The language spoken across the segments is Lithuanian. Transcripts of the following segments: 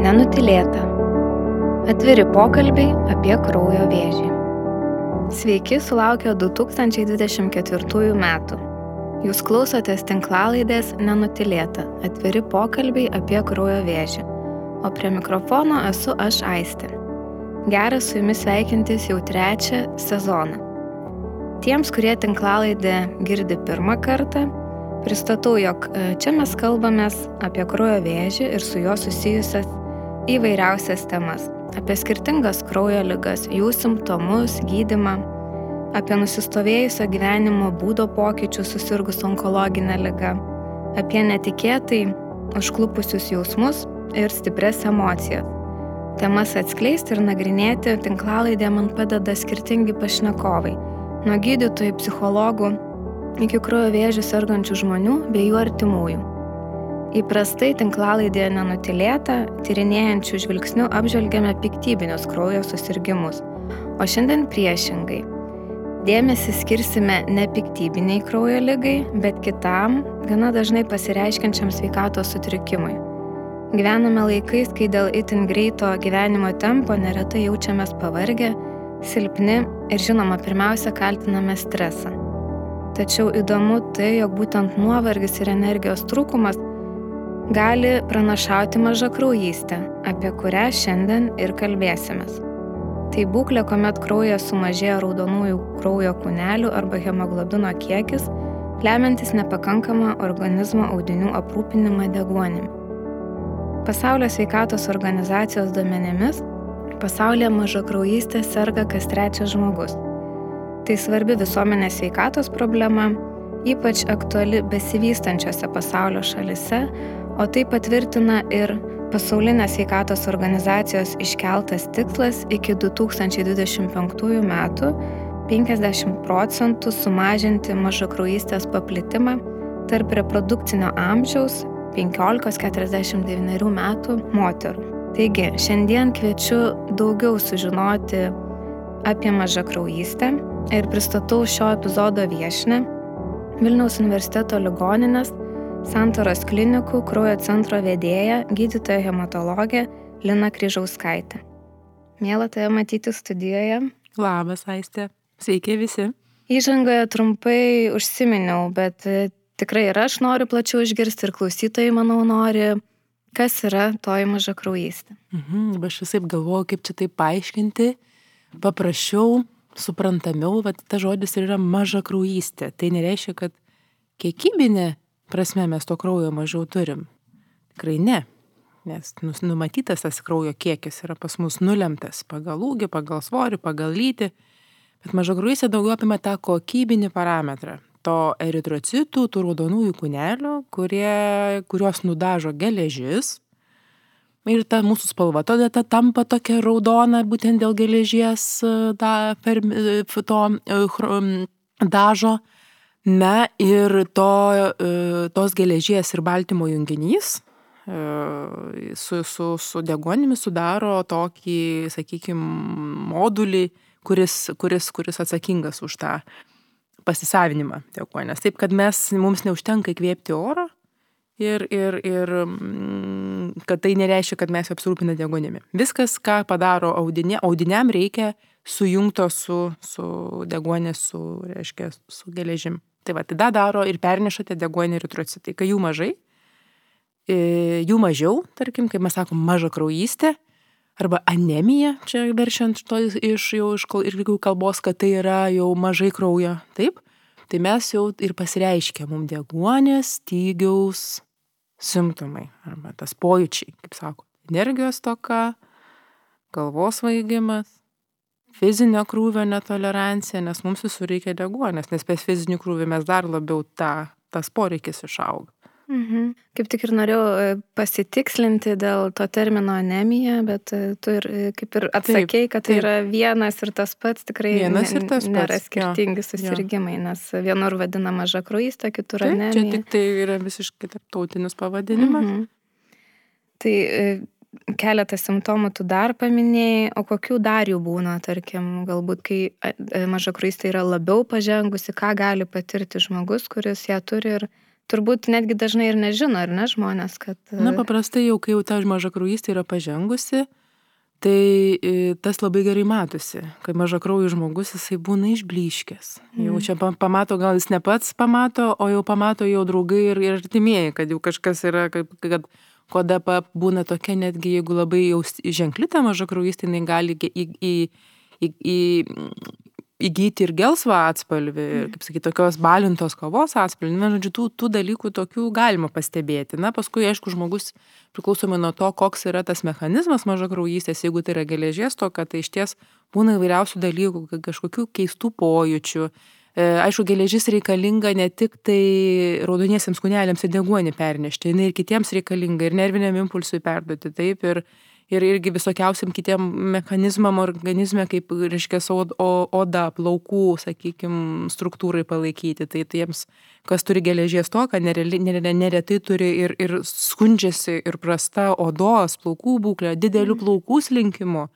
Nenutilėta. Atviri pokalbiai apie kraujo vėžį. Sveiki, sulaukė 2024 metų. Jūs klausotės tinklalaidės Nenutilėta. Atviri pokalbiai apie kraujo vėžį. O prie mikrofono esu aš Aistė. Geras su jumis sveikintis jau trečią sezoną. Tiems, kurie tinklalaidę girdi pirmą kartą, pristatau, jog e, čia mes kalbamės apie kraujo vėžį ir su juo susijusias įvairiausias temas. Apie skirtingas kraujo ligas, jų simptomus, gydimą, apie nusistovėjusio gyvenimo būdo pokyčius susirgus onkologinę ligą, apie netikėtai užklupusius jausmus ir stipres emocijas. Temas atskleisti ir nagrinėti tinklalaidė man padeda skirtingi pašnekovai - nuo gydytojų, psichologų iki kraujo vėžių sergančių žmonių bei jų artimųjų. Įprastai tinklalaidėje nenutilėta, tyrinėjančių žvilgsnių apžvelgiame piktybinius kraujo susirgymus, o šiandien priešingai. Dėmesį skirsime ne piktybiniai kraujo lygai, bet kitam, gana dažnai pasireiškiančiam sveikatos sutrikimui. Gyvename laikais, kai dėl itin greito gyvenimo tempo neretai jaučiamės pavargę, silpni ir žinoma, pirmiausia kaltiname stresą. Tačiau įdomu tai, jog būtent nuovargis ir energijos trūkumas gali pranašauti mažakraujystę, apie kurią šiandien ir kalbėsimės. Tai būklė, kuomet kraujyje sumažėja raudonųjų kraujo kūnelių arba hemoglobino kiekis, lemiantis nepakankamą organizmo audinių aprūpinimą deguonimi. Pasaulio sveikatos organizacijos duomenimis pasaulyje mažakraujystė serga kas trečias žmogus. Tai svarbi visuomenės sveikatos problema, ypač aktuali besivystančiose pasaulio šalise, o tai patvirtina ir Pasaulinės sveikatos organizacijos iškeltas tikslas iki 2025 metų 50 procentų sumažinti mažakraujystės paplitimą tarp reprodukcinio amžiaus 15-49 metų moterų. Taigi, šiandien kviečiu daugiau sužinoti apie mažakraujystę ir pristatau šio epizodo viešinę Vilniaus universiteto ligoninės Santoros klinikų kraujo centro vedėja, gydytoja hematologė Lina Kryžauskaitė. Mėla tave matyti studijoje. Labas, Aistė. Sveiki visi. Įžangoje trumpai užsiminiau, bet e, tikrai ir aš noriu plačiau išgirsti ir klausytojai, manau, nori, kas yra toji maža kraujystė. Mhm, aš visai galvoju, kaip čia tai paaiškinti. Paprašiau suprantamiau, bet ta žodis yra maža kraujystė. Tai nereiškia, kad kiekybinė prasme mes to kraujo mažiau turim. Tikrai ne. Nes numatytas tas kraujo kiekis yra pas mus nulemtas pagal ūgį, pagal svorį, pagal lytį. Bet maža kraujystė daugiau apima tą kokybinį parametrą. To eritrocitų, tų raudonųjų kūnelių, kurie, kuriuos nudažo geležis, Ir ta mūsų spalva tada ta tampa tokia raudona, būtent dėl geležies e, da, per, e, to e, dažo. Na ir to, tos geležies ir baltymo junginys su, su, su degonimi sudaro tokį, sakykime, modulį, kuris, kuris, kuris atsakingas už tą pasisavinimą degonės. Taip, kad mes, mums neužtenka įkvėpti oro, ir, ir, ir mm, kad tai nereiškia, kad mes apsirūpiname degonimi. Viskas, ką padaro audinė, audiniam reikia sujungto su, su degonė, su, reiškia, su geležim. Tai va, tada daro ir pernešate degonį eritrocitai. Kai jų mažai, e, jų mažiau, tarkim, kaip mes sakom, maža kraujystė, arba anemija, čia veršiant to iš jau iš kalbos, kad tai yra jau mažai kraujo, taip, tai mes jau ir pasireiškia mums deguonės, stygiaus, simptomai arba tas pojūčiai, kaip sako, energijos toka, galvos vaigimas, fizinio krūvio netolerancija, nes mums visur reikia deguonės, nes per fizinį krūvį mes dar labiau tą, tas poreikis išauga. Mhm. Kaip tik ir norėjau e, pasitikslinti dėl to termino anemija, bet e, tu ir e, kaip ir atsakėjai, kad tai taip. yra vienas ir tas pats, tikrai vienas ir tas pats. nėra skirtingi susirgymai, jo. nes vienur vadina maža kruista, kitur taip, anemija. Čia tik tai yra visiškai tarptautinis pavadinimas. Mhm. Tai keletą simptomų tu dar paminėjai, o kokių dar jų būna, tarkim, galbūt kai maža kruista yra labiau pažengusi, ką gali patirti žmogus, kuris ją turi ir turbūt netgi dažnai ir nežino, ar ne žmonės, kad... Na, paprastai jau, kai jau ta maža kraujystė yra pažengusi, tai e, tas labai gerai matosi, kai maža kraujų žmogus jisai būna išbliškęs. Mm. Jau čia pamato, gal jis ne pats pamato, o jau pamato jau draugai ir, ir artimieji, kad jau kažkas yra, kad, kad kodapa būna tokia, netgi jeigu labai jau ženkli ta maža kraujystė, jinai gali į, į, į, į, įgyti ir gelsvą atspalvį, ir, kaip sakyti, tokios balintos kavos atspalvį. Na, žodžiu, tų, tų dalykų tokių galima pastebėti. Na, paskui, aišku, žmogus priklausomai nuo to, koks yra tas mechanizmas mažakraujystės, jeigu tai yra geležies toka, tai iš ties būna įvairiausių dalykų, kažkokių keistų pojūčių. E, aišku, geležis reikalinga ne tik tai raudoniesiams kūneliams į deguonį pernešti, jinai ir kitiems reikalinga, ir nerviniam impulsui perduoti, taip, ir, ir irgi visokiausiam kitiem mechanizmam organizme, kaip, reiškia, oda, plaukų, sakykime, struktūrai palaikyti. Tai tiems, kas turi geležies toką, neretai turi ir, ir skundžiasi ir prasta odos, plaukų būklė, didelių mm. plaukų slinkimu.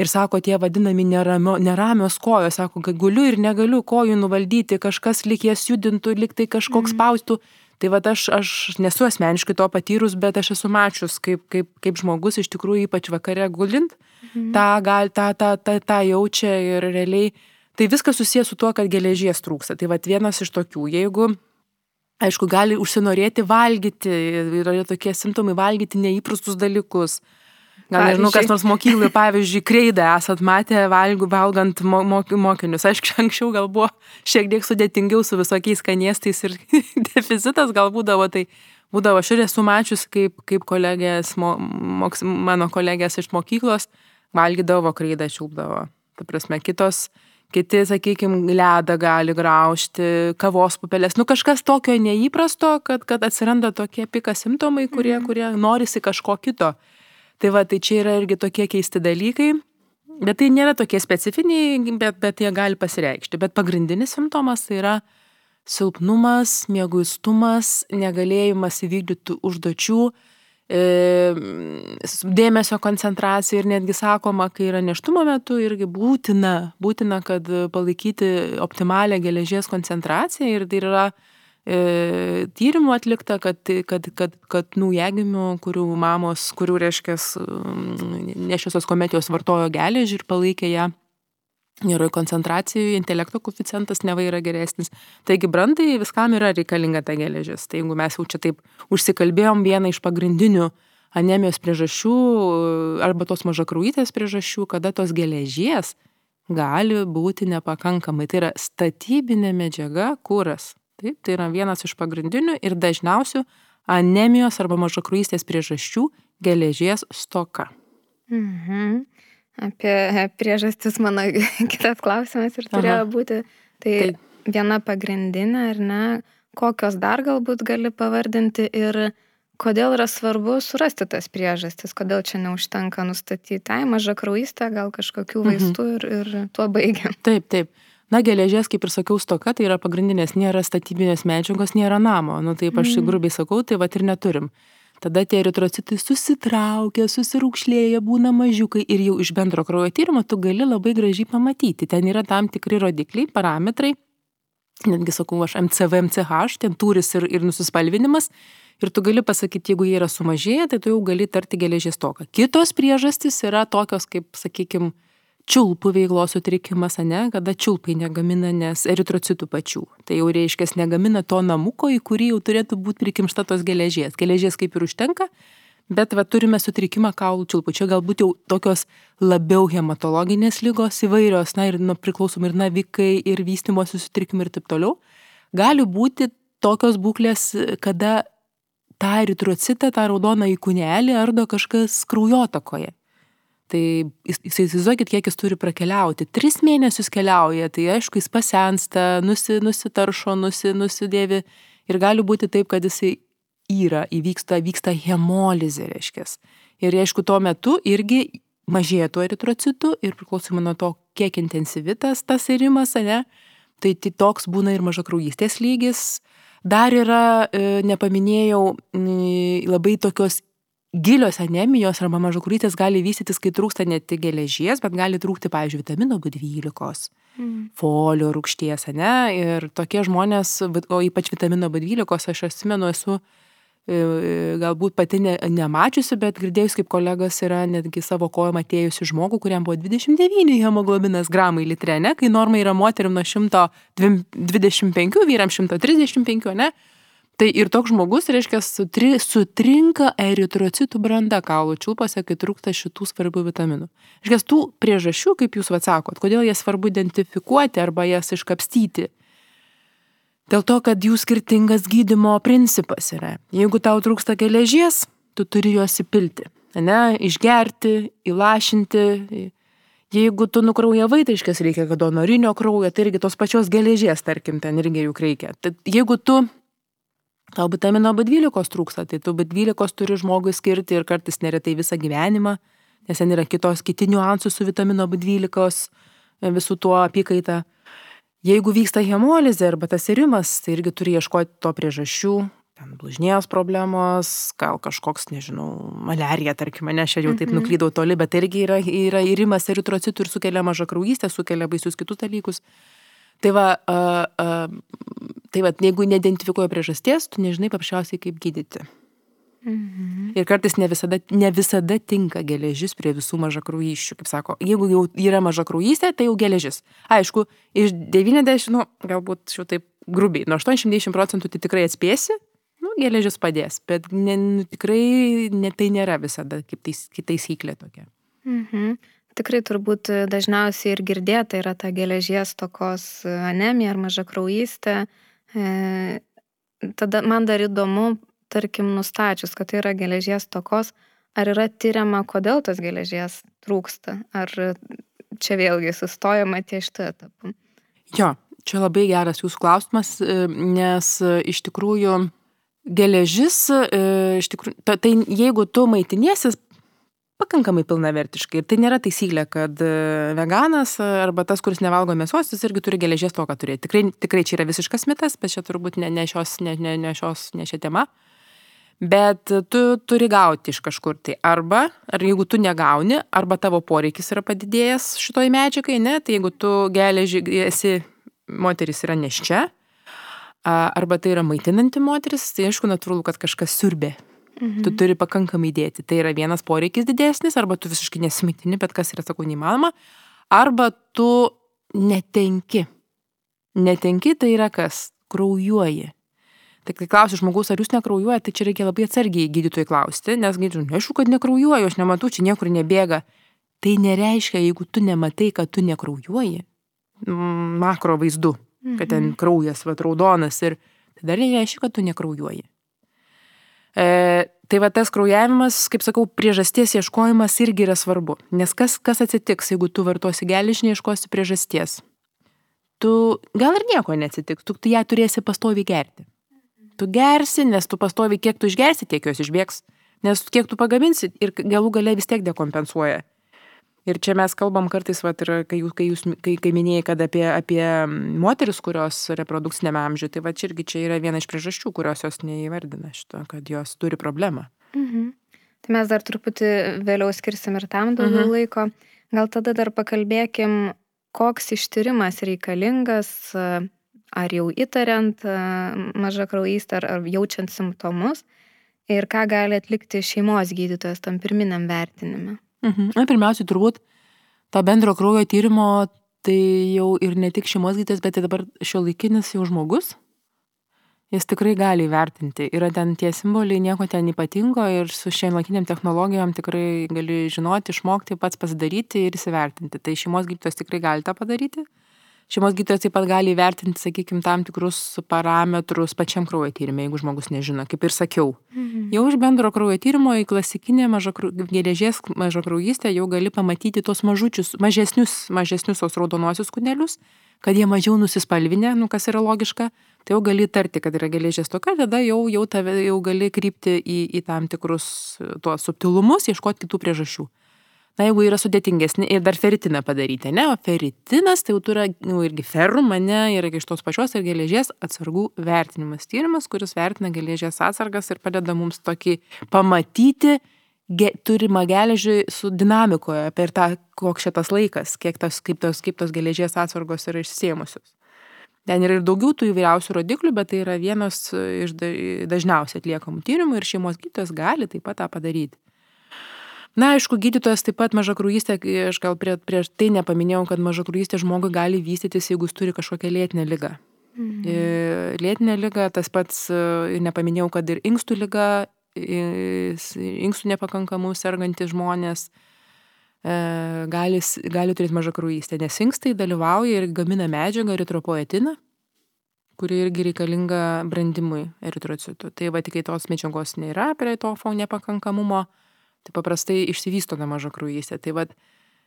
Ir sako, tie vadinami neramio, neramios kojos, sako, kad guliu ir negaliu kojų nuvaldyti, kažkas lik jas judintų, lik tai kažkoks mm. spaustų. Tai va aš, aš nesu asmeniškai to patyrus, bet aš esu mačius, kaip, kaip, kaip žmogus iš tikrųjų ypač vakare gulint, mhm. tą, gal, tą, tą, tą, tą jaučia ir realiai. Tai viskas susijęs su tuo, kad geležies trūksta. Tai va vienas iš tokių, jeigu, aišku, gali užsinorėti valgyti, yra tokie simptomai valgyti neįprastus dalykus, Gal nežinau, kas nors mokyklai, pavyzdžiui, kreidą esat matę valgų, valgant mo, mok, mokinius. Aišku, anksčiau gal buvo šiek tiek sudėtingiau su visokiais skanėstais ir deficitas gal būdavo, tai būdavo, aš ir esu mačius, kaip, kaip kolegės, mo, moks, mano kolegės iš mokyklos valgydavo kreidą, čiulpdavo. Ta prasme, kitos, kiti, sakykime, ledą gali graužti, kavos pupelės, nu kažkas tokio neįprasto, kad, kad atsiranda tokie pika simptomai, kurie, mm. kurie norisi kažko kito. Tai va, tai čia yra irgi tokie keisti dalykai, bet tai nėra tokie specifiniai, bet, bet jie gali pasireikšti. Bet pagrindinis simptomas tai yra silpnumas, mėguistumas, negalėjimas įvykdyti užduočių, e, dėmesio koncentracija ir netgi sakoma, kai yra neštumo metu irgi būtina, būtina, kad palaikyti optimalią geležies koncentraciją ir tai yra tyrimų atlikta, kad, kad, kad, kad naujagimių, kurių mamos, kurių reiškia nešiosios kometijos vartojo geležį ir palaikė ją. Ir koncentracijų, intelekto koficijantas neva yra geresnis. Taigi brandai viskam yra reikalinga ta geležis. Tai jeigu mes jau čia taip užsikalbėjom vieną iš pagrindinių anemijos priežasčių arba tos mažakraujytės priežasčių, kada tos geležies gali būti nepakankamai. Tai yra statybinė medžiaga, kuras. Taip, tai yra vienas iš pagrindinių ir dažniausių anemijos arba mažakraujystės priežasčių - geležies stoka. Mhm. Apie priežastis mano kitas klausimas ir turėjo Aha. būti. Tai, tai viena pagrindinė, ar ne? Kokios dar galbūt gali pavardinti ir kodėl yra svarbu surasti tas priežastis, kodėl čia neužtenka nustatyti, tai maža kraujystė, gal kažkokių mhm. vaistų mhm. ir, ir tuo baigiam. Taip, taip. Na, geležies, kaip ir sakiau, stoka, tai yra pagrindinės, nėra statybinės medžiagos, nėra namo. Nu, taip aš mm. grubiai sakau, tai va ir neturim. Tada tie eritrocitai susitraukia, susirūkšlėja, būna mažiukai ir jau iš bendro kraujo tyrimo tu gali labai gražiai pamatyti. Ten yra tam tikri rodikliai, parametrai, netgi sakau, aš MCV, MCH, ten turis ir, ir nusispalvinimas. Ir tu gali pasakyti, jeigu jie yra sumažėję, tai tu jau gali tarti geležies toką. Kitos priežastys yra tokios, kaip, sakykime, čiulpų veiklos sutrikimas, ne, kada čiulpai negamina, nes eritrocitų pačių. Tai jau reiškia, negamina to namuko, į kurį jau turėtų būti prikimšta tos geležies. Geležies kaip ir užtenka, bet va, turime sutrikimą kaulų čiulpų. Čia galbūt jau tokios labiau hematologinės lygos įvairios, na ir nu, priklausomai ir navikai, ir vystimosi sutrikimai ir taip toliau. Gali būti tokios būklės, kada tą eritrocitą, tą raudoną įkūnelį ardo kažkas kraujotakoje. Tai įsivaizduokit, kiek jis turi prakeliauti. Tris mėnesius keliauja, tai aišku, jis pasensta, nusi, nusitaršo, nusi, nusidėvi ir gali būti taip, kad jisai yra, įvyksta, vyksta hemolizė, reiškia. Ir aišku, tuo metu irgi mažėja tų eritrocitų ir priklausomai nuo to, kiek intensyvitas tas irimas, ne, tai, tai toks būna ir mažakraujystės lygis. Dar yra, e, nepaminėjau, labai tokios gilios anemijos arba mažakurystės gali vystytis, kai trūksta ne tik geležies, bet gali trūkti, pavyzdžiui, vitamino B12, mm. folio rūkšties, ne? Ir tokie žmonės, o ypač vitamino B12, aš atsimenu, esu e, galbūt pati ne, nemačiusi, bet girdėjus, kaip kolegas yra netgi savo kojom atėjusi žmogų, kuriam buvo 29 hemoglobinas gramai litre, ne? Kai norma yra moterim nuo 125, vyram 135, ne? Tai ir toks žmogus, reiškia, sutri, sutrinka eritrocitų branda kaulų čiulpose, kai trūksta šitų svarbių vitaminų. Reiškia, tų priežasčių, kaip jūs atsakot, kodėl jas svarbu identifikuoti arba jas iškapstyti. Dėl to, kad jų skirtingas gydimo principas yra. Jeigu tau trūksta geležies, tu turi juos įpilti, ne, išgerti, įlašinti. Jeigu tu nukraujavai, tai reiškia, reikia donorinio kraujo, tai irgi tos pačios geležies, tarkim, ten irgi juk reikia. Tad jeigu tu Tau vitamino B12 trūksta, tai tu B12 turi žmogui skirti ir kartais neretai visą gyvenimą, nes ten yra kitos, kiti niuansų su vitamino B12 e, visų tuo apykaita. Jeigu vyksta hemolizė arba tas irimas, tai irgi turi ieškoti to priežasčių, ten blužnėjos problemos, gal kažkoks, nežinau, malerija, tarkime, ne, aš jau taip mhm. nuklydau toli, bet irgi yra, yra irimas eritrocitų ir sukelia mažą kraujystę, sukelia baisius kitus dalykus. Tai va, uh, uh, tai va, jeigu neidentifikuoja priežasties, tu nežinai paprasčiausiai kaip gydyti. Mhm. Ir kartais ne visada, ne visada tinka geležis prie visų mažakraujyščių. Kaip sako, jeigu jau yra mažakraujystė, tai jau geležis. Aišku, iš 90, nu, galbūt šiau taip grubiai, nuo 80 procentų tai tikrai atspėsi, nu, geležis padės, bet ne, nu, tikrai ne, tai nėra visada kaip, tais, kaip taisyklė tokia. Mhm. Tikrai turbūt dažniausiai ir girdėta yra ta geležies tokos anemija ar maža kraujystė. E, tada man dar įdomu, tarkim, nustačius, kad tai yra geležies tokos, ar yra tyriama, kodėl tos geležies trūksta, ar čia vėlgi sustojama ties šitą etapą. Jo, čia labai geras jūsų klausimas, e, nes e, iš tikrųjų geležis, iš tikrųjų, tai jeigu tu maitinėsis pakankamai pilnavertiškai. Ir tai nėra taisyklė, kad e, veganas arba tas, kuris nevalgo mėsos, jis irgi turi geležies toką turėti. Tikrai, tikrai čia yra visiškas mitas, bet čia turbūt ne, ne, šios, ne, ne, ne, šios, ne šia tema. Bet tu turi gauti iš kažkur tai. Arba, ar jeigu tu negauni, arba tavo poreikis yra padidėjęs šitoj medžiagai, ne, tai jeigu tu geležį esi, moteris yra neščia, arba tai yra maitinanti moteris, tai aišku, natūralu, kad kažkas siurbė Mhm. Tu turi pakankamai dėti. Tai yra vienas poreikis didesnis, arba tu visiškai nesimaitini, bet kas yra, sakau, neįmanoma. Arba tu netenki. Netenki tai yra kas? Kraujuoji. Tai kai klausiu žmogus, ar jūs nekraujuojate, tai čia reikia labai atsargiai gydytojui klausti, nes gydytojui, neaišku, kad nekraujuoju, aš nematau, čia niekur nebėga. Tai nereiškia, jeigu tu nematai, kad tu nekraujuoji, makro vaizdu, kad ten mhm. kraujas, va, raudonas ir tai dar nereiškia, kad tu nekraujuoji. E, tai va tas kraujavimas, kaip sakau, priežasties ieškojimas irgi yra svarbu. Nes kas, kas atsitiks, jeigu tu vartosi geležį, neieškosi priežasties? Tu gal ir nieko neatsitiks, tu, tu ją turėsi pastoviai gerti. Tu gersi, nes tu pastoviai kiek tu išgersi, tiek jos išbėgs. Nes kiek tu pagaminsi ir galų gale vis tiek dekompensuoja. Ir čia mes kalbam kartais, vat, ir kai jūs, kai, jūs, kai, kai minėjai, kad apie, apie moteris, kurios reprodukcinėme amžiuje, tai va čia irgi čia yra viena iš priežasčių, kurios jos neįvardina šito, kad jos turi problemą. Mhm. Tai mes dar truputį vėliau skirsim ir tam daugiau mhm. laiko. Gal tada dar pakalbėkim, koks ištyrimas reikalingas, ar jau įtariant mažą kraujystę, ar, ar jaučiant simptomus, ir ką gali atlikti šeimos gydytojas tam pirminiam vertinimui. Mhm. Na, pirmiausia, turbūt tą bendro kraujo tyrimo, tai jau ir ne tik šeimos gydytojas, bet ir dabar šio laikinis jau žmogus, jis tikrai gali įvertinti. Yra ten tie simboliai, nieko ten ypatingo ir su šiandieninėm technologijom tikrai gali žinoti, išmokti, pats pasidaryti ir įsivertinti. Tai šeimos gydytojas tikrai gali tą padaryti. Šeimos gydytojas taip pat gali įvertinti, sakykime, tam tikrus parametrus pačiam kraujo tyrimui, jeigu žmogus nežino, kaip ir sakiau. Mhm. Jau iš bendro kraujo tyrimo į klasikinę geležies mažakraujystę jau gali pamatyti tos mažučius, mažesnius, mažesnius tos raudonuosius kūnelius, kad jie mažiau nusispalvinę, nu kas yra logiška, tai jau gali tarti, kad yra geležies toka, tada jau, jau, tave, jau gali krypti į, į tam tikrus tuos subtilumus, ieškoti kitų priežasčių. Na, jeigu yra sudėtingesni ir dar feritiną padaryti, ne, o feritinas tai jau turi nu, irgi ferrų, mane yra iš tos pačios ir geležies atsargų vertinimas tyrimas, kuris vertina geležies atsargas ir padeda mums tokį pamatyti ge, turimą geležį su dinamikoje per tą, koks šitas laikas, kiek tos, kaip, tos, kaip tos geležies atsargos yra išsėmusios. Ten yra ir daugiau tų įvairiausių rodiklių, bet tai yra vienas iš dažniausiai atliekamų tyrimų ir šeimos gydytojas gali taip pat tą padaryti. Na, aišku, gydytojas taip pat mažakrūjystė, aš gal prie, prieš tai nepaminėjau, kad mažakrūjystė žmogui gali vystytis, jeigu jis turi kažkokią lėtinę lygą. Mhm. Lėtinė lyga, tas pats, ir nepaminėjau, kad ir inkstų lyga, inkstų nepakankamų sergantys žmonės e, gali, gali turėti mažą kraujystę, nes inkstai dalyvauja ir gamina medžiagą eritropoetiną, kuri irgi reikalinga brandimui eritrocitų. Tai va tik kai tos medžiagos nėra prie to fau nepakankamumo, tai paprastai išsivysto ta maža kraujystė. Tai va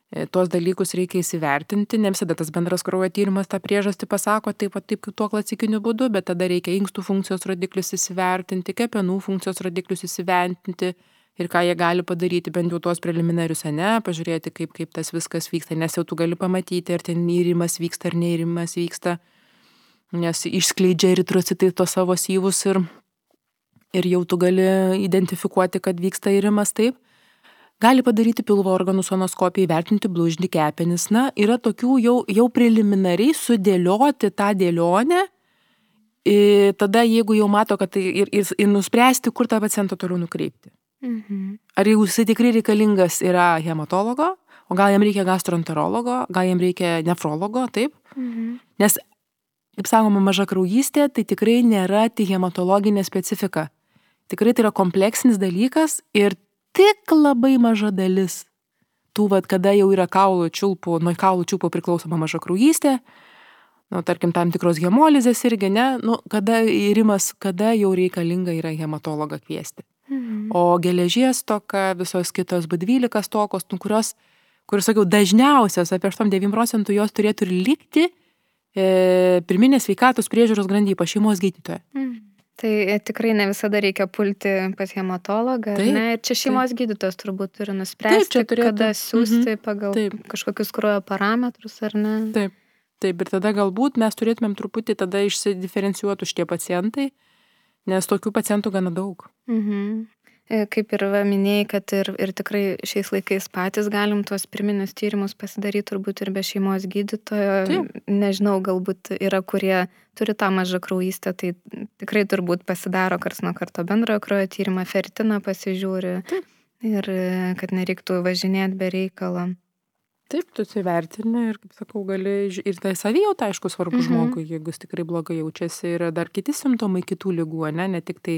E, tuos dalykus reikia įsivertinti, ne visada tas bendras kraujo tyrimas tą priežastį pasako taip pat taip kaip tuo klasikiniu būdu, bet tada reikia inkstų funkcijos rodiklius įsivertinti, kepenų funkcijos rodiklius įsivertinti ir ką jie gali padaryti, bent jau tuos preliminarius, ne, pažiūrėti, kaip, kaip tas viskas vyksta, nes jau tu gali pamatyti, ar ten įrimas vyksta, ar neįrimas vyksta, nes išskleidžia eritrocitai to savo syvus ir, ir jau tu gali identifikuoti, kad vyksta įrimas taip gali padaryti pilvo organų sonoskopiją, įvertinti blužnį kepenis. Na, yra tokių jau, jau preliminariai sudėlioti tą dėlionę, ir tada jeigu jau mato, kad tai ir, ir, ir nuspręsti, kur tą pacientą toliau nukreipti. Mhm. Ar jeigu jisai tikrai reikalingas yra hematologo, o gal jam reikia gastroenterologo, gal jam reikia nefrologo, taip? Mhm. Nes, kaip sakoma, maža kraujystė, tai tikrai nėra tik hematologinė specifika. Tikrai tai yra kompleksinis dalykas ir tik labai maža dalis tų, vad, kada jau yra kaulų čiulpų, nuo kaulų čiulpų priklausoma maža kraujystė, nu, tarkim, tam tikros hemolizės irgi, ne, nu, kada įrimas, kada jau reikalinga yra hematologą kviesti. Mhm. O geležies toka, visos kitos B12 tokos, nu, kurios, kur sakiau, dažniausias, apie 8-9 procentų jos turėtų ir likti e, pirminės sveikatos priežiūros grandyje pa šeimos gydytoje. Mhm. Tai e, tikrai ne visada reikia pulti pas hematologą, taip, ne? Ir čia šeimos taip. gydytojas turbūt turi nuspręsti, taip, turėtų... kada siūsti mhm. pagal taip. kažkokius kraujo parametrus, ar ne? Taip, taip, ir tada galbūt mes turėtumėm truputį tada išsidiferencijuoti šitie pacientai, nes tokių pacientų gana daug. Mhm. E, kaip ir va, minėjai, kad ir, ir tikrai šiais laikais patys galim tuos pirminius tyrimus pasidaryti turbūt ir be šeimos gydytojo. Taip. Nežinau, galbūt yra, kurie turi tą mažą kraujystę, tai tikrai turbūt pasidaro kars nuo karto bendrojo kraujo tyrimą, fertiną pasižiūri. Taip. Ir kad nereiktų važinėti be reikalo. Taip, tu įsivertini ir, kaip sakau, gali ir tai savijauta, aišku, svarbu mhm. žmogui, jeigu jis tikrai blogai jaučiasi, yra dar kiti simptomai kitų lygų, ne, ne tik tai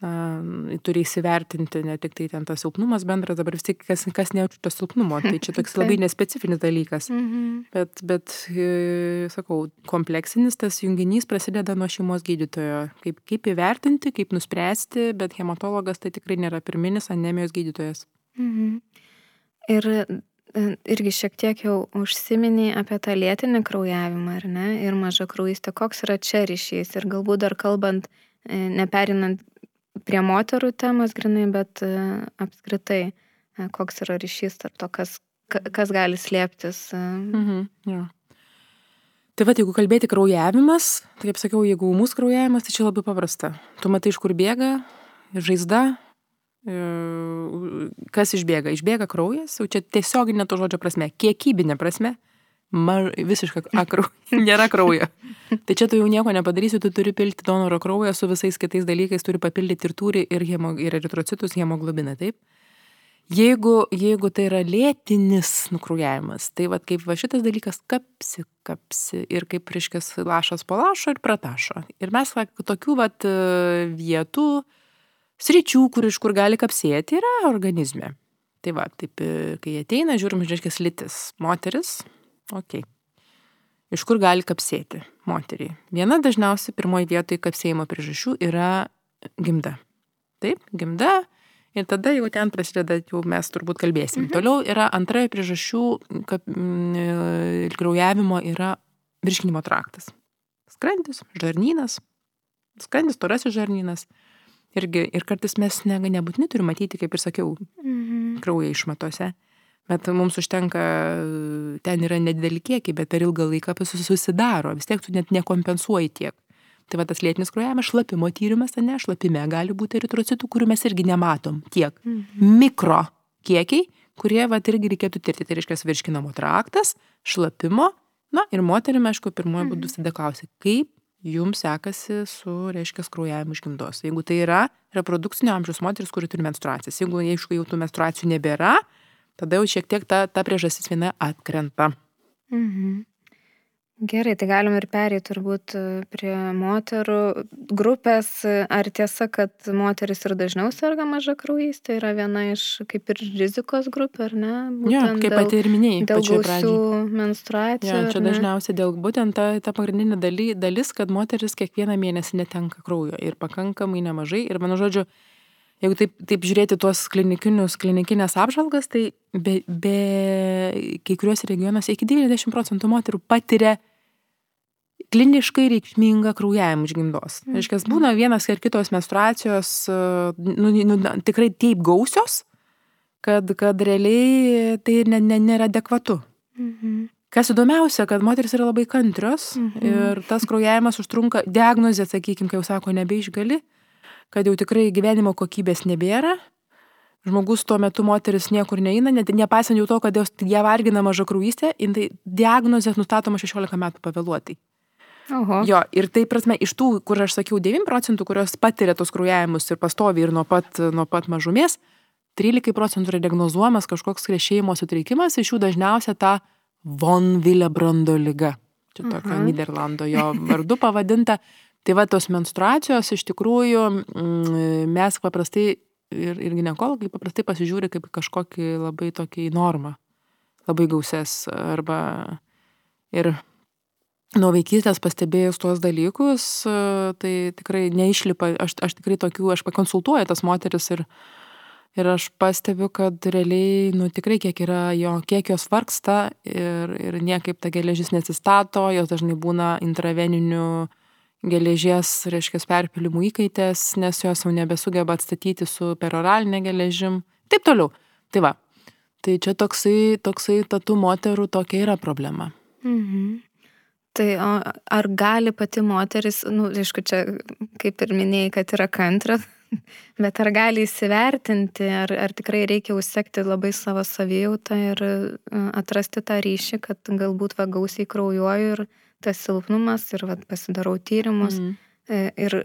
na, turi įsivertinti ne tik tai ten tas silpnumas bendras, dabar vis tik kas, kas nejaučia to silpnumo, tai čia toks labai nespecifinis dalykas. Mhm. Bet, bet, e, sakau, kompleksinis tas junginys prasideda nuo šeimos gydytojo. Kaip, kaip įvertinti, kaip nuspręsti, bet hematologas tai tikrai nėra pirminis anemijos gydytojas. Mhm. Ir e, irgi šiek tiek jau užsiminiai apie tą lėtinį kraujavimą, ar ne, ir mažą kraujystę, koks yra čia ryšys ir galbūt dar kalbant, e, neperinant prie moterų temos grinai, bet e, apskritai, e, koks yra ryšys tarp to, kas, kas gali slėptis. E. Mhm, ja. Tai va, jeigu kalbėti kraujavimas, tai kaip sakiau, jeigu mūsų kraujavimas, tai čia labai paprasta. Tu matai, iš kur bėga, žaizda, kas išbėga? Išbėga kraujas, jau čia tiesioginė to žodžio prasme, kiekybinė prasme maž, visiška akrau, nėra kraujo. Tai čia tu jau nieko nepadarysi, tu turi pilti donoro kraują su visais kitais dalykais, turi papildyti ir turi ir, hemo, ir eritrocitus, hemoglobiną, taip? Jeigu, jeigu tai yra lėtinis nukraujavimas, tai va kaip va šitas dalykas kapsi, kapsi ir kaip reiškia lašas po lašo ir pratašo. Ir mes va, tokių va vietų, sričių, kur iš kur gali kapsėti, yra organizme. Tai va, taip, kai ateina, žiūrim, reiškia, lytis, moteris, Ok. Iš kur gali kapsėti moteriai? Viena dažniausiai pirmoji vietoje kapsėjimo priežasčių yra gimda. Taip, gimda. Ir tada jau ten prasideda, jau mes turbūt kalbėsim. Mhm. Toliau yra antroji priežasčių kap, mm, kraujavimo yra virškinimo traktas. Skrandis, žarnynas. Skrandis, torasis žarnynas. Irgi, ir kartais mes ne, nebūtinai turime matyti, kaip ir sakiau, mhm. kraują išmatose. Bet mums užtenka, ten yra nedideli kiekiai, bet per ilgą laiką susidaro, vis tiek tu net nekompensuoji tiek. Tai va tas lėtinis kraujavimas, šlapimo tyrimas, ne, šlapime gali būti eritrocitų, kurių mes irgi nematom tiek. Mhm. Mikro kiekiai, kurie va irgi reikėtų tirti. Tai reiškia virškinamo traktas, šlapimo. Na ir moterimi, aišku, pirmoji mhm. būdus tada klausia, kaip jums sekasi su, reiškia, kraujavimu iš gimdos. Jeigu tai yra reprodukcinio amžiaus moteris, kuri turi menstruacijas. Jeigu, aišku, jau tų menstruacijų nebėra, tada jau šiek tiek ta, ta priežastis viena atkrenta. Mhm. Gerai, tai galim ir pereiti turbūt e, prie moterų grupės. Ar tiesa, kad moteris ir dažniau serga maža kraujys, tai yra viena iš kaip ir rizikos grupė, ar ne? Būtent jo, kaip pati ir minėjai, dėl gausių menstruacijų. Jo, čia dažniausiai dėl būtent ta, ta pagrindinė daly, dalis, kad moteris kiekvieną mėnesį netenka kraujo ir pakankamai nemažai. Ir mano žodžiu, jeigu taip, taip žiūrėti tuos klinikinius, klinikinės apžvalgas, tai be, be kai kuriuose regionuose iki 90 procentų moterų patiria kliniškai reikšmingą kraujavimą iš gimdos. Mm. Reiškia, būna vienas ar kitos menstruacijos nu, nu, tikrai taip gausios, kad, kad realiai tai ne, ne, nėra adekvatu. -hmm. Kas įdomiausia, kad moteris yra labai kantrios -hmm. ir tas kraujavimas užtrunka, diagnozė, sakykime, kai jau sako, nebeišgali, kad jau tikrai gyvenimo kokybės nebėra. Žmogus tuo metu moteris niekur neina, net nepaisant jau to, kad jos ją vargina maža kraujystė, tai diagnozė nustatoma 16 metų pavėluotai. Oho. Jo, ir tai prasme, iš tų, kur aš sakiau, 9 procentų, kurios patiria tos kraujavimus ir pastovi ir nuo pat, nuo pat mažumės, 13 procentų yra diagnozuojamas kažkoks krešėjimo sutrikimas, iš jų dažniausia ta von Willebrando lyga. Čia tokia uh -huh. Niderlando jo vardu pavadinta. Tai va tos menstruacijos iš tikrųjų mm, mes paprastai ir, ir gynekologai paprastai pasižiūri kaip kažkokį labai tokį normą, labai gauses arba ir nuo vaikystės pastebėjus tuos dalykus, tai tikrai neišlipa, aš, aš tikrai tokių, aš pakonsultuoju tas moteris ir, ir aš pastebiu, kad realiai, nu tikrai kiek yra jo, kiek jos vargsta ir, ir niekaip ta geležis nesistato, jos dažnai būna intraveninių geležies, reiškia, perpilimų įkaitės, nes jos jau nebesugeba atstatyti su peroralinė geležim. Taip toliau. Tai va. Tai čia toksai, toksai tatų moterų tokia yra problema. Mhm. Tai o ar gali pati moteris, nu, aišku, čia kaip ir minėjai, kad yra kantra, bet ar gali įsivertinti, ar, ar tikrai reikia užsekti labai savo savijautą ir e, atrasti tą ryšį, kad galbūt va gausiai kraujuoju ir tas silpnumas ir va pasidarau tyrimus. Mm. Ir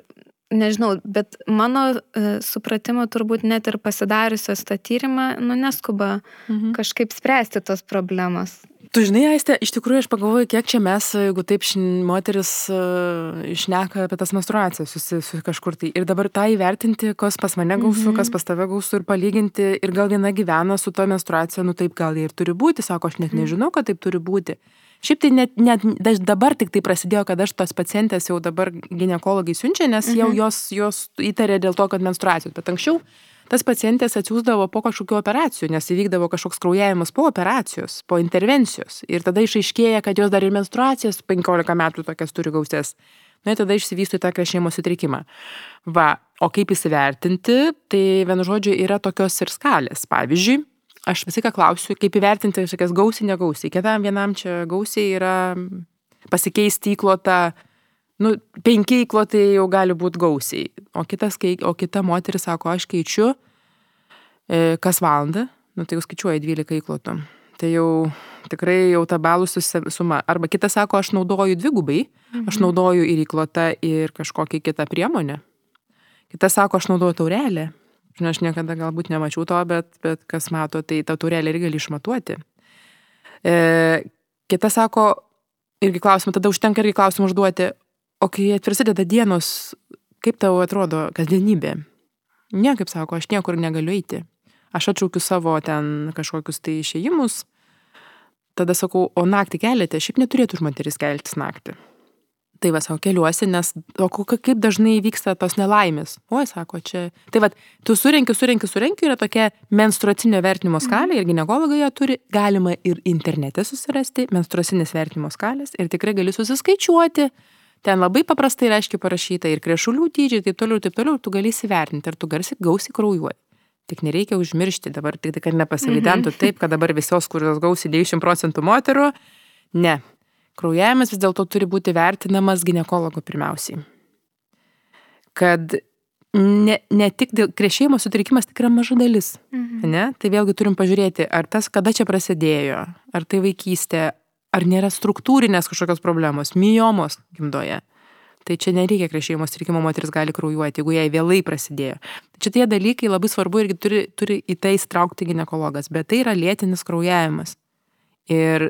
nežinau, bet mano e, supratimo turbūt net ir pasidariusios tą tyrimą, nu neskuba mhm. kažkaip spręsti tos problemos. Tu žinai, Aiste, iš tikrųjų aš pagalvoju, kiek čia mes, jeigu taip moteris uh, išneka apie tas menstruacijas susi, su kažkur tai. Ir dabar tą įvertinti, kas pas mane gausų, mm -hmm. kas pas tave gausų ir palyginti. Ir gal viena gyvena su to menstruacija, nu taip gal ir turi būti, sako, aš net -hmm. nežinau, kad taip turi būti. Šiaip tai net, net dabar tik tai prasidėjo, kad aš tos pacientės jau dabar gynekologai siunčia, nes jau mhm. jos, jos įtarė dėl to, kad menstruacijos. Bet anksčiau tas pacientės atsiųsdavo po kažkokių operacijų, nes įvykdavo kažkoks kraujavimas po operacijos, po intervencijos. Ir tada išaiškėja, kad jos dar ir menstruacijas 15 metų tokias turi gausės. Na ir tada išsivysto į tą krešėjimo sutrikimą. Va, o kaip įsivertinti, tai vienu žodžiu yra tokios ir skalės. Pavyzdžiui, aš visą ką klausiu, kaip įvertinti kažkokias gausiai, negausiai. Kitam vienam čia gausiai yra pasikeisti įklotą nu, penki įklotai jau gali būti gausiai. O, kitas, o kita moteris sako, aš keičiu e, kas valandą, nu, tai jau skaičiuoja 12 įklotų. Tai jau tikrai jau ta balų suma. Arba kitas sako, aš naudoju dvigubai, mhm. aš naudoju ir įklotą, ir kažkokią kitą priemonę. Kitas sako, aš naudoju taurelę. Žinai, aš niekada galbūt nemačiau to, bet, bet kas mato, tai tą taurelę irgi gali išmatuoti. E, kitas sako, irgi klausimą, tada užtenka irgi klausimą užduoti, O kai prasideda dienos, kaip tau atrodo kasdienybė? Ne, kaip sako, aš niekur negaliu eiti. Aš atšaukiu savo ten kažkokius tai išėjimus. Tada sakau, o naktį keliate, šiaip neturėtų moteris keltis naktį. Tai va, savo keliuosi, nes, o kaip dažnai vyksta tos nelaimės. Oi, sako, čia. Tai va, tu surenki, surenki, surenki, yra tokia menstruacinio vertinimo skalė ir gynekologai ją turi, galima ir internete susirasti, menstruacinės vertinimo skalės ir tikrai gali susiskaičiuoti, Ten labai paprastai ir aiškiai parašyta ir krešulių dydžiai, taip toliau, taip toliau, tu gali įsivertinti, ar tu garsiai gausiai kraujuoji. Tik nereikia užmiršti dabar, tik tai, kad nepasilydentų mhm. taip, kad dabar visos, kurios gausi 90 procentų moterų, ne. Kraujavimas vis dėlto turi būti vertinamas gynekologo pirmiausiai. kad ne, ne tik dėl krešėjimo sutrikimas tik yra maža dalis. Mhm. Ne? Tai vėlgi turim pažiūrėti, ar tas kada čia prasidėjo, ar tai vaikystė, ar nėra struktūrinės kažkokios problemos, myomos gimdoje. Tai čia nereikia krešėjimo sutrikimo, moteris gali kraujuoti, jeigu jai vėlai prasidėjo. Čia tie dalykai labai svarbu irgi turi, turi į tai įstraukti gynekologas, bet tai yra lėtinis kraujavimas. Ir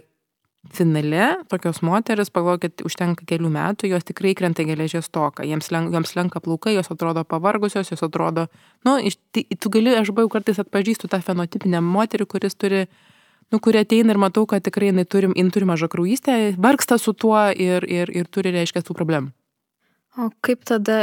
finale tokios moteris, pagalvokit, užtenka kelių metų, jos tikrai krenta geležies toką, jiems, lenk, joms lenka plaukai, jos atrodo pavargusios, jos atrodo, nu, iš, tai, tu gali, aš buvau kartais atpažįstu tą fenotipinę moterį, kuris turi, nu, kurie ateina ir matau, kad tikrai jinai turi, jinai turi mažą kraujystę, vargsta su tuo ir, ir, ir turi, reiškia, tų problemų. O kaip tada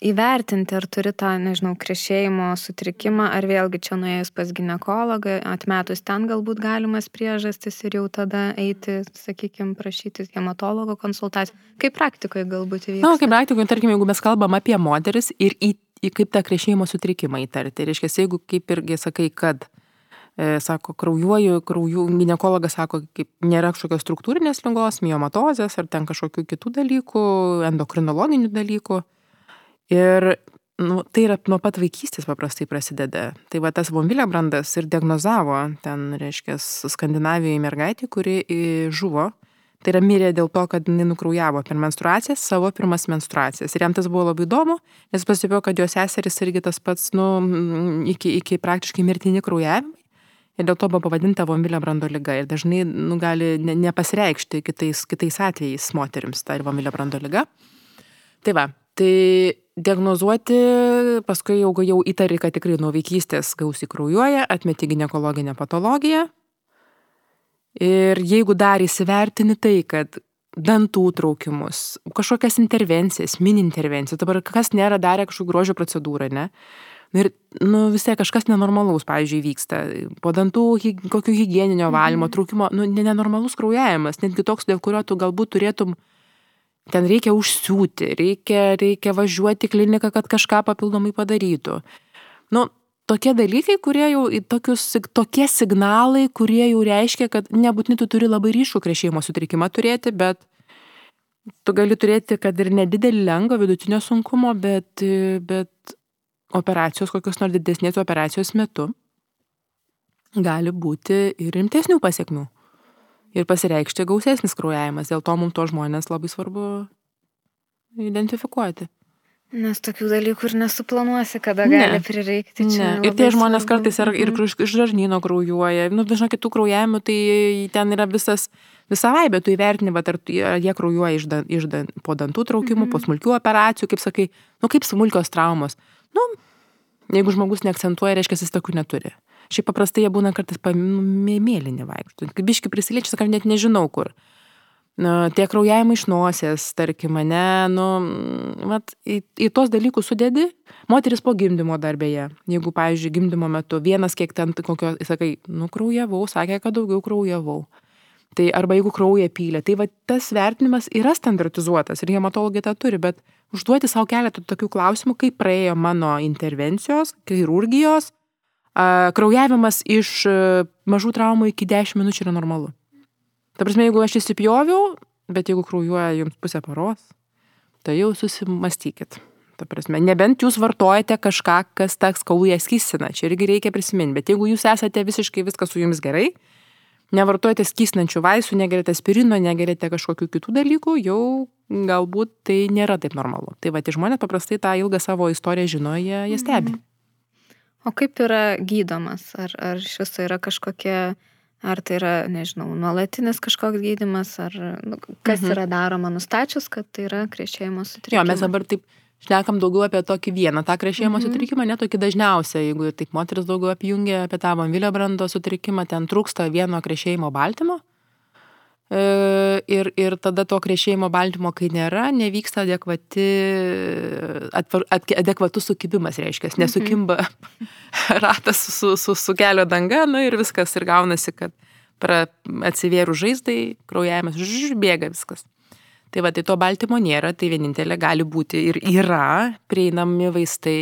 įvertinti, ar turi tą, nežinau, krešėjimo sutrikimą, ar vėlgi čia nuėjus pas gynekologą, atmetus ten galbūt galimas priežastis ir jau tada eiti, sakykime, prašytis hematologo konsultacijų. Kaip praktikoje galbūt įvyksta? Na, kaip praktikoje, tarkim, jeigu mes kalbam apie moteris ir į, į kaip tą krešėjimo sutrikimą įtarti. Reiškia, jeigu kaip irgi sakai, kad e, sako, kraujuoju, krauju, gynekologas sako, kaip nėra kažkokios struktūrinės lygos, miomatozės ar ten kažkokių kitų dalykų, endokrinologinių dalykų, Ir nu, tai yra nuo pat vaikystės paprastai prasideda. Tai va tas von Vilebrandas ir diagnozavo ten, reiškia, Skandinavijoje mergaitį, kuri žuvo. Tai yra mirė dėl to, kad jinai nukraujavo per menstruacijas savo pirmas menstruacijas. Ir jam tas buvo labai įdomu, nes pasipėjo, kad jos seseris irgi tas pats, nu, iki, iki praktiškai mirtini kraujavimai. Ir dėl to buvo pavadinta von Viliebrando lyga. Ir dažnai nu, gali ne, nepasireikšti kitais, kitais atvejais moteriams ta von Viliebrando lyga. Tai va, tai diagnozuoti, paskui jau, jau įtari, kad tikrai nuo vaikystės gausiai kraujuoja, atmeti gynekologinę patologiją. Ir jeigu dar įsivertini tai, kad dantų traukimus, kažkokias intervencijas, mini intervencijas, dabar kas nėra darę kažkokių grožio procedūrą, ne? Ir, nu, vis tiek kažkas nenormalaus, pavyzdžiui, vyksta. Po dantų kokių hygieninio valymo, mhm. trūkimo, nu, nenormalus kraujavimas, netgi toks, dėl kurio tu galbūt turėtum ten reikia užsiūti, reikia, reikia važiuoti į kliniką, kad kažką papildomai padarytų. Nu, tokie dalykai, kurie jau, tokius, tokie signalai, kurie jau reiškia, kad nebūtinai tu turi labai ryškų krešėjimo sutrikimą turėti, bet tu gali turėti, kad ir nedidelį lengvą vidutinio sunkumo, bet, bet operacijos, kokios nors didesnės operacijos metu gali būti ir rimtesnių pasiekmių ir pasireikšti gausesnis kraujavimas. Dėl to mums to žmonės labai svarbu identifikuoti. Nes tokių dalykų ir nesuplanuosi, kada ne. gali prireikti. Ne. Ir tie žmonės svarbu. kartais ir, ir mhm. iš žarnyno kraujuoja. Nu, dažnai kitų kraujavimų, tai ten yra visas, visa vaibė, tu įvertini, bet ar jie kraujuoja iš, dan, iš dan, po dantų traukimų, mm -hmm. po smulkių operacijų, kaip sakai, nu kaip smulkios traumos. Nu, jeigu žmogus neakcentuoja, reiškia, jis tokių neturi. Šiaip paprastai jie būna kartais mėlyni vaikšto. Kaip biški prisiliečia, sakau, net nežinau kur. Tie kraujavimai iš nosės, tarkim, mane, nu, mat, į, į tos dalykus sudėdi, moteris po gimdymo darbėje, jeigu, pavyzdžiui, gimdymo metu vienas kiek ten kokio, sakai, nu, kraujavau, sakė, kad daugiau kraujavau. Tai arba jeigu krauja pylė, tai va tas vertinimas yra standartizuotas ir hematologai tą turi, bet užduoti savo keletą tokių klausimų, kaip praėjo mano intervencijos, chirurgijos, kraujavimas iš mažų traumų iki 10 minučių yra normalu. Ta prasme, jeigu aš įsipjoviau, bet jeigu kraujuoja jums pusę paros, tai jau susimastykit. Ta prasme, nebent jūs vartojate kažką, kas tą skaują skysina, čia irgi reikia prisiminti, bet jeigu jūs esate visiškai viskas su jumis gerai, nevartojate skysnančių vaistų, negerite spirino, negerite kažkokių kitų dalykų, jau galbūt tai nėra taip normalu. Tai va, tie žmonės paprastai tą ilgą savo istoriją žino, jie, jie stebi. Mhm. O kaip yra gydomas? Ar, ar iš viso yra kažkokie, ar tai yra, nežinau, nuolatinis kažkoks gydimas, ar nu, kas mhm. yra daroma nustačius, kad tai yra krešėjimo sutrikimas? Jo, mes dabar taip šnekam daugiau apie tokį vieną tą krešėjimo mhm. sutrikimą, ne tokį dažniausią, jeigu taip moteris daugiau apjungia apie tą vanvilio brando sutrikimą, ten trūksta vieno krešėjimo baltymo. E, ir, ir tada to krešėjimo baltymo, kai nėra, nevyksta adekvati, atvar, adekvatus sukibimas, reiškia, mhm. nesukimba ratas su, su, su kelio danga, nu ir viskas, ir gaunasi, kad pra, atsivėrų žaizdai, kraujavimas, žž, bėga viskas. Tai va, tai to baltymo nėra, tai vienintelė gali būti ir yra prieinami vaistai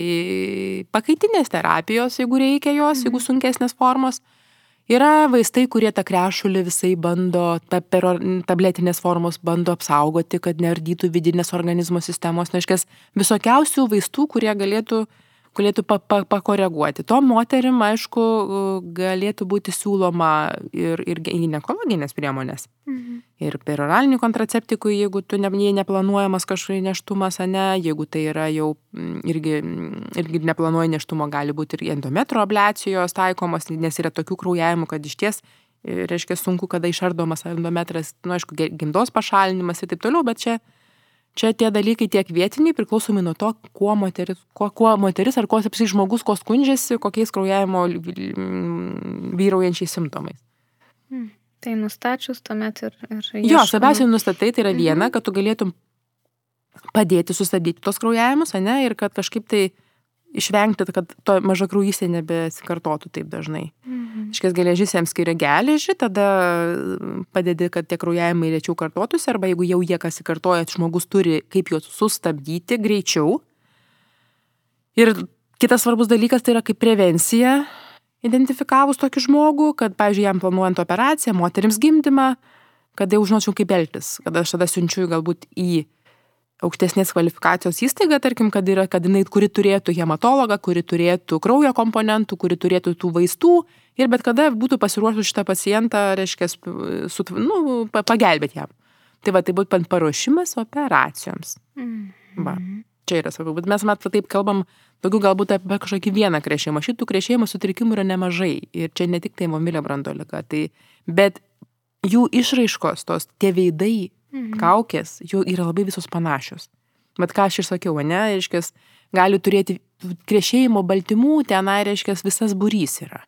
pakaitinės terapijos, jeigu reikia jos, jeigu mhm. sunkesnės formos Yra vaistai, kurie tą krešulį visai bando, ta per tabletinės formos bando apsaugoti, kad neardytų vidinės organizmo sistemos. Neaiškės, visokiausių vaistų, kurie galėtų uh, galėtų pa, pa, pakoreguoti. To moterim, aišku, galėtų būti siūloma ir, ir gynekologinės priemonės. Mhm. Ir per oralinį kontraceptikų, jeigu tu ne, neplanuojamas kažkoks neštumas, ne, jeigu tai yra jau irgi, irgi neplanuoja neštumo, gali būti ir endometro ablacijos taikomos, nes yra tokių kraujavimų, kad iš ties reiškia sunku, kada išardomas endometras, nu, aišku, gimdos pašalinimas ir taip toliau, bet čia Čia tie dalykai tiek vietiniai priklausomai nuo to, kuo moteris, kuo, kuo moteris ar kuo apsiai žmogus, kuo skundžiasi, kokiais kraujavimo vyraujančiais simptomais. Hmm. Tai nustačius tuomet ir... ir jo, svarbiausia nustatai, tai yra viena, mhm. kad tu galėtum padėti sustabdyti tos kraujavimus, ne, ir kad kažkaip tai išvengti, kad to maža kraujystė nebesikartotų taip dažnai. Mhm. Iškės geležis jiems skiria geležį, tada padedi, kad tie kraujavimai rečiau kartotųsi, arba jeigu jau jie kas įkartoja, žmogus turi kaip juos sustabdyti greičiau. Ir kitas svarbus dalykas tai yra kaip prevencija, identifikavus tokį žmogų, kad, pavyzdžiui, jam planuojant operaciją, moteriams gimdymą, kad jau žinočiau kaip elgtis, kad aš tada siunčiu galbūt į aukštesnės kvalifikacijos įstaiga, tarkim, kad, yra, kad jinai, kuri turėtų hematologą, kuri turėtų kraujo komponentų, kuri turėtų tų vaistų ir bet kada būtų pasiruošus šitą pacientą, reiškia, su, nu, pagelbėti jam. Tai va, tai būtų paruošimas operacijoms. Mm. Va, čia yra svarbu, bet mes mat taip kalbam daugiau galbūt apie kažkokį vieną krešėjimą. Šitų krešėjimo sutrikimų yra nemažai ir čia ne tik tai momilio brandolika, tai, bet jų išraiškos, tos tie veidai, Mhm. Kaukės, jų yra labai visos panašios. Bet ką aš ir sakiau, ne, reiškia, gali turėti krešėjimo baltymų, tenai, reiškia, visas burys yra.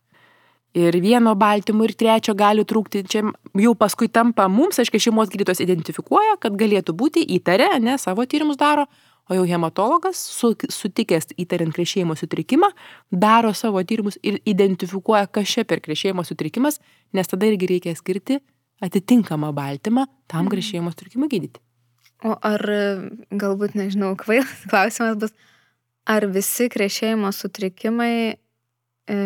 Ir vieno baltymo, ir trečio gali trūkti. Čia jau paskui tampa mums, aiškiai, šeimos gydytos identifikuoja, kad galėtų būti įtarę, ne, savo tyrimus daro, o jau hematologas, su, sutikęs įtariant krešėjimo sutrikimą, daro savo tyrimus ir identifikuoja, kas čia per krešėjimo sutrikimas, nes tada irgi reikia skirti atitinkamą baltymą tam mhm. grįžėjimo sutrikimui gydyti. O ar, galbūt, nežinau, kvailas klausimas bus, ar visi krešėjimo sutrikimai e,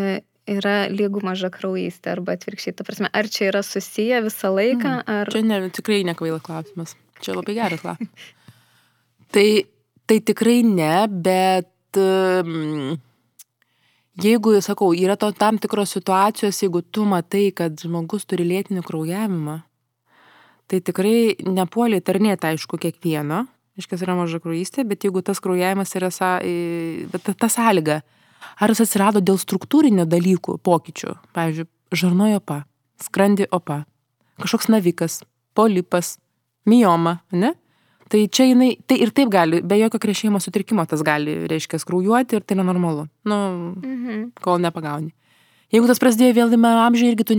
yra lygų maža kraujystė arba atvirkščiai, ta prasme, ar čia yra susiję visą laiką, mm. ar... Čia ne, tikrai nekvailas klausimas, čia labai geras klausimas. tai, tai tikrai ne, bet... Um, jeigu, sakau, yra to tam tikros situacijos, jeigu tu matai, kad žmogus turi lėtinį kraujavimą, tai tikrai nepuoliai tarnėti, aišku, kiekvieno, iškas yra maža kraujystė, bet jeigu tas kraujavimas yra sa, bet ta, ta sąlyga, ar jis atsirado dėl struktūrinio dalykų, pokyčių, pavyzdžiui, žarnojo opa, skrandi opa, kažkoks navikas, polipas, mioma, ne? Tai čia jinai, tai ir taip gali, be jokio krešėjimo sutrikimo tas gali, reiškia, skraujuoti ir tai yra normalu. Nu, mhm. kol nepagauni. Jeigu tas prasidėjo vėlyme amžiuje, irgi tu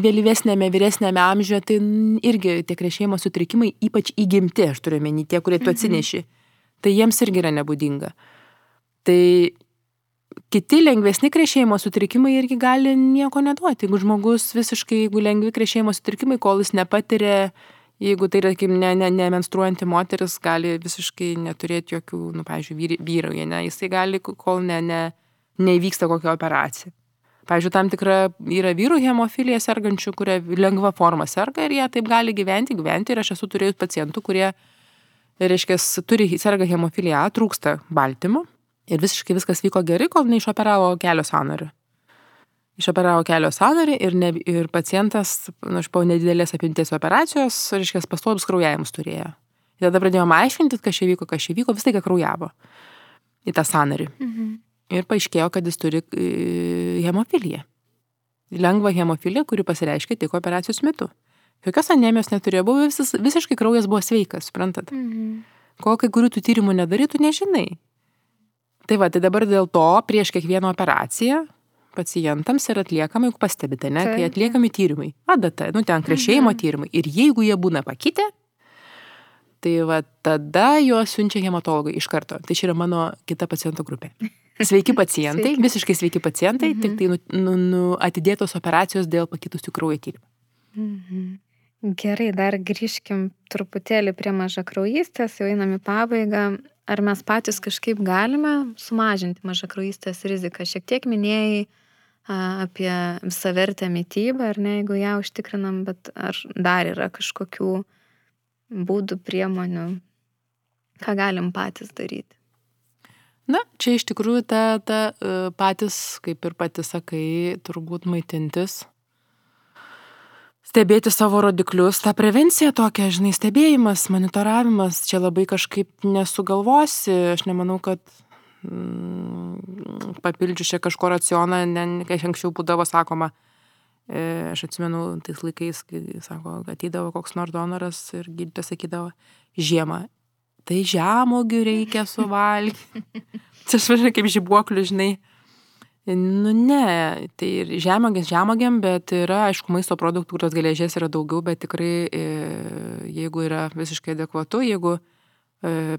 vėlyvesnėme, vyresnėme amžiuje, tai irgi tie krešėjimo sutrikimai, ypač įgimti, aš turiu menį, tie, kurie tu mhm. atsineši, tai jiems irgi yra nebūdinga. Tai kiti lengvesni krešėjimo sutrikimai irgi gali nieko neduoti. Jeigu žmogus visiškai, jeigu lengvi krešėjimo sutrikimai, kol jis nepatiria jeigu tai kaip ne, ne, ne menstruojanti moteris, gali visiškai neturėti jokių, nu, pavyzdžiui, vyrauja, ne, jisai gali, kol ne, ne, neįvyksta kokia operacija. Pavyzdžiui, tam tikra yra vyrų hemofilija sergančių, kurie lengva forma serga ir jie taip gali gyventi, gyventi. Ir aš esu turėjus pacientų, kurie, reiškia, turi, serga hemofilija, trūksta baltymo ir visiškai viskas vyko gerai, kol neišoperavo kelio sąnarių išoperavo kelio sąnarį ir, ne, ir pacientas, nu, po nedidelės apimties operacijos, reiškia, pastovius kraujavimus turėjo. Ir tada pradėjome aiškinti, kas čia vyko, kas čia vyko, vis tai, ką kraujavo į tą sąnarį. Mhm. Ir paaiškėjo, kad jis turi e, hemofiliją. Lengva hemofilija, kuri pasireiškia tik operacijos metu. Jokios anemijos neturėjo, buvo vis, visiškai kraujas buvo sveikas, suprantat. Mhm. Kol kai kurių tų tyrimų nedarytų, nežinai. Tai va, tai dabar dėl to prieš kiekvieną operaciją pacientams yra atliekama, juk pastebite, ne, kai atliekami tyrimai. ADT, nu ten krešėjimo mhm. tyrimai. Ir jeigu jie būna pakitę, tai va tada juos siunčia hematologai iš karto. Tai čia yra mano kita paciento grupė. Sveiki pacientai, sveiki. visiškai sveiki pacientai, mhm. tik tai nu, nu, nu, atidėtos operacijos dėl pakitusių kraujo tyrimų. Mhm. Gerai, dar grįžkim truputėlį prie mažakraujystės, jau einam į pabaigą. Ar mes patys kažkaip galime sumažinti mažakraujystės riziką? Šiek tiek minėjai apie visavertę mytybą, ar ne, jeigu ją užtikrinam, bet ar dar yra kažkokių būdų, priemonių, ką galim patys daryti. Na, čia iš tikrųjų ta, ta e, patys, kaip ir pati sakai, turbūt maitintis, stebėti savo rodiklius, ta prevencija tokia, žinai, stebėjimas, monitoravimas, čia labai kažkaip nesugalvosi, aš nemanau, kad mm, papildžiu čia kažko racioną, kai anksčiau būdavo sakoma, e, aš atsimenu tais laikais, kai sako, ateidavo koks nors donoras ir gydytojas sakydavo, žiemą tai žemogių reikia suvalgyti. Čia aš važiuoju kaip žibuoklių, žinai. Nu ne, tai ir žemogės žemogiam, bet yra, aišku, maisto produktų, kurios geležies yra daugiau, bet tikrai, e, jeigu yra visiškai adekvatu, jeigu e,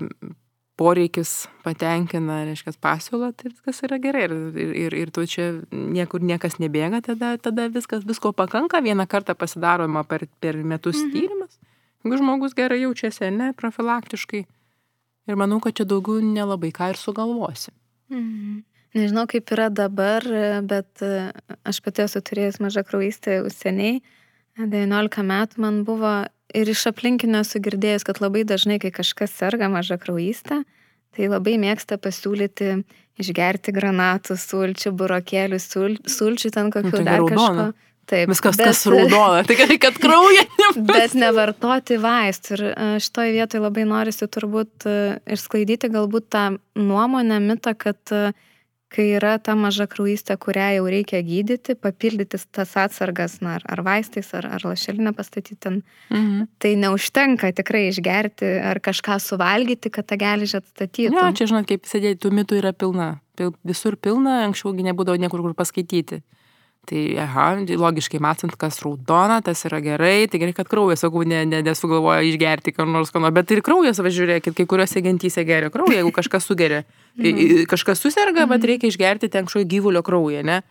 poreikis patenkina, reiškia, pasiūlą, tai viskas yra gerai. Ir, ir, ir, tu čia niekur niekas nebėga, tada, tada viskas, visko pakanka, vieną kartą pasidaroma per, per metus mhm. tyrimas. Jeigu žmogus gerai jaučiasi, ne, profilaktiškai. Ir manau, kad čia daugiau nelabai ką ir sugalvosi. Mhm. Nežinau, kaip yra dabar, bet e, aš pati esu turėjus mažą kraujystę užsieniai. 19 metų man buvo ir iš aplinkinio esu girdėjus, kad labai dažnai, kai kažkas serga mažą kraujystę, tai labai mėgsta pasiūlyti išgerti granatų, sulčių, burokėlių, sul, sulčių ten kokių nu, tai dar kažko. Taip, Viskas bet, kas raudona, tai gerai, kad krauja. bet nevartoti vaistų. Ir e, šitoje vietoje labai norisi turbūt e, išsklaidyti galbūt tą nuomonę, mitą, kad e, kai yra ta maža kraujystė, kurią jau reikia gydyti, papildyti tas atsargas, na, ar, vaistais, ar, ar lašelinę pastatyti ten, mhm. tai neužtenka tikrai išgerti ar kažką suvalgyti, kad tą geležį atstatytų. Ne, ja, čia žinot, kaip sėdėti, tų mitų yra pilna. Visur pilna, anksčiaugi nebūdavo niekur kur paskaityti. Tai, aha, tai logiškai matant, kas raudona, tas yra gerai, tai gerai, kad kraujas, sakau, ne, ne, nesugalvoja išgerti kam nors kano, bet ir kraujas, važiuokit, kai kuriuose gentyse geria kraują, jeigu kažkas sugeria. Mhm. Kažkas susirga, bet mhm. reikia išgerti ten kažkokio gyvulio kraują, ne?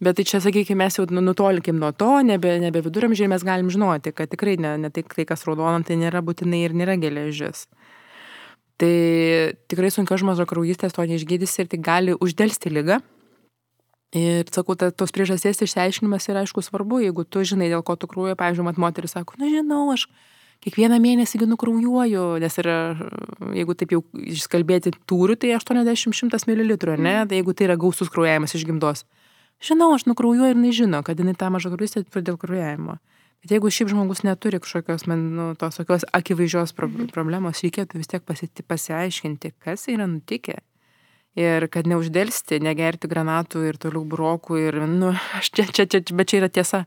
Bet tai čia, sakykime, mes jau nu, nutolkim nuo to, nebe, nebe viduramžiai mes galim žinoti, kad tikrai ne, ne tai, tai, kas raudona, tai nėra būtinai ir nėra geležis. Tai tikrai sunkios mažakraujystės to neišgydys ir tai gali uždelsti lygą, Ir sakau, ta, tos priežasties išsiaiškinimas yra aišku svarbu, jeigu tu žinai, dėl ko tu kraujuoji, pavyzdžiui, mat moteris sako, na žinau, aš kiekvieną mėnesį nukraujuoju, nes yra, jeigu taip jau iškalbėti turiu, tai 80-100 ml, ne, tai jeigu tai yra gausus kraujavimas iš gimdos. Žinau, aš nukraujuoju ir nežino, kad jinai tą mažą kraujystę turi dėl kraujavimo. Bet jeigu šiaip žmogus neturi kažkokios, man, nu, tos tokios akivaizdžios mhm. problemos, reikėtų vis tiek pasi pasiaiškinti, kas yra nutikę ir kad neuždelsti, negerti granatų ir toliau brokų ir, nu, aš čia, čia, čia, bet čia yra tiesa.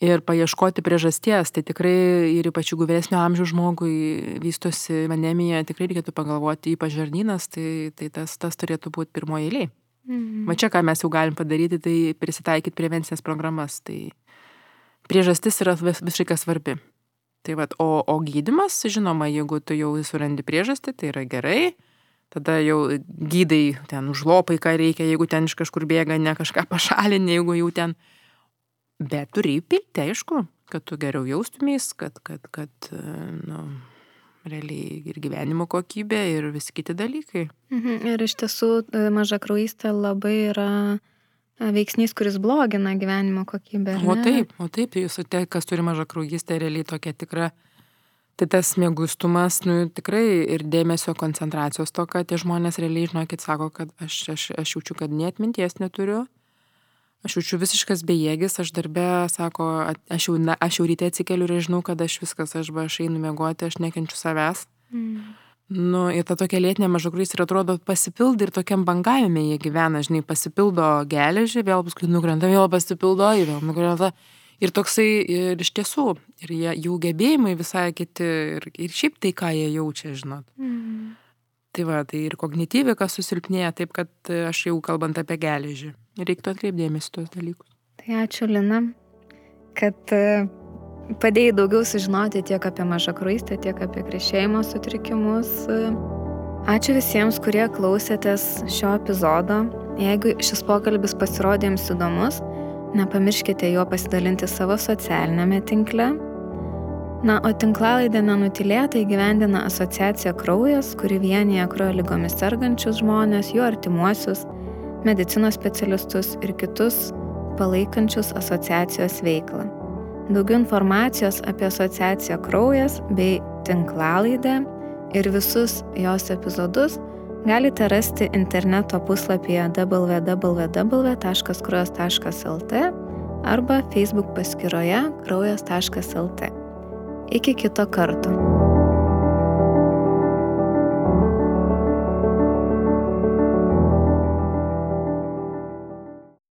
Ir paieškoti priežasties, tai tikrai ir ypač jeigu vyresnio amžiaus žmogui vystosi anemija, tikrai reikėtų pagalvoti, ypač žarnynas, tai, tai tas, tas turėtų būti pirmoji eilė. Mhm. Va čia ką mes jau galim padaryti, tai prisitaikyti prevencinės programas. Tai priežastis yra vis, visiškai svarbi. Tai va, o, o gydimas, žinoma, jeigu tu jau surandi priežastį, tai yra gerai tada jau gydai ten užlopai, ką reikia, jeigu ten iš kažkur bėga, ne kažką pašalinė, jeigu jau ten. Bet turi įpilti, aišku, kad tu geriau jaustumės, kad, kad, kad, nu, realiai ir gyvenimo kokybė, ir visi kiti dalykai. Mhm. Ir iš tiesų e, maža kraujystė labai yra e, veiksnys, kuris blogina gyvenimo kokybę. O taip, o taip, jūs, tai, kas turi mažą kraujystę, realiai tokia tikra Tai tas mėgustumas, nu, tikrai ir dėmesio koncentracijos to, kad tie žmonės realiai, žinokit, sako, kad aš, aš, aš jaučiu, kad net minties neturiu, aš jaučiu visiškas bejėgis, aš darbę, sako, aš jau, na, aš jau ryte atsikeliu ir žinau, kad aš viskas, aš va, aš einu miegoti, aš nekenčiu savęs. Mm. Nu, ir ta tokia lėtinė mažagrys ir atrodo pasipildo ir tokiam bangavime jie gyvena, žinai, pasipildo geležį, vėl paskui nukrenta, vėl pasipildo, vėl nukrenta. Ir toksai, ir iš tiesų, ir jie, jų gebėjimai visai kiti, ir, ir šiaip tai, ką jie jaučia, žinot. Mm. Tai va, tai ir kognityvika susilpnėja, taip kad aš jau kalbant apie geležį. Reiktų atkreipdėmėsi tuos dalykus. Tai ačiū, Lina, kad e, padėjai daugiau sužinoti tiek apie mažą kraistę, tiek apie krešėjimo sutrikimus. Ačiū visiems, kurie klausėtės šio epizodo. Jeigu šis pokalbis pasirodė jums įdomus, Nepamirškite juo pasidalinti savo socialinėme tinkle. Na, o tinklalaidę nenutilėtai gyvendina asociacija Kraujas, kuri vienyje kraujo lygomis sergančius žmonės, jų artimuosius, medicinos specialistus ir kitus palaikančius asociacijos veiklą. Daugiau informacijos apie asociaciją kraujas bei tinklalaidę ir visus jos epizodus galite rasti interneto puslapyje www.kraujas.lt arba Facebook paskyroje kraujas.lt. Iki kito karto.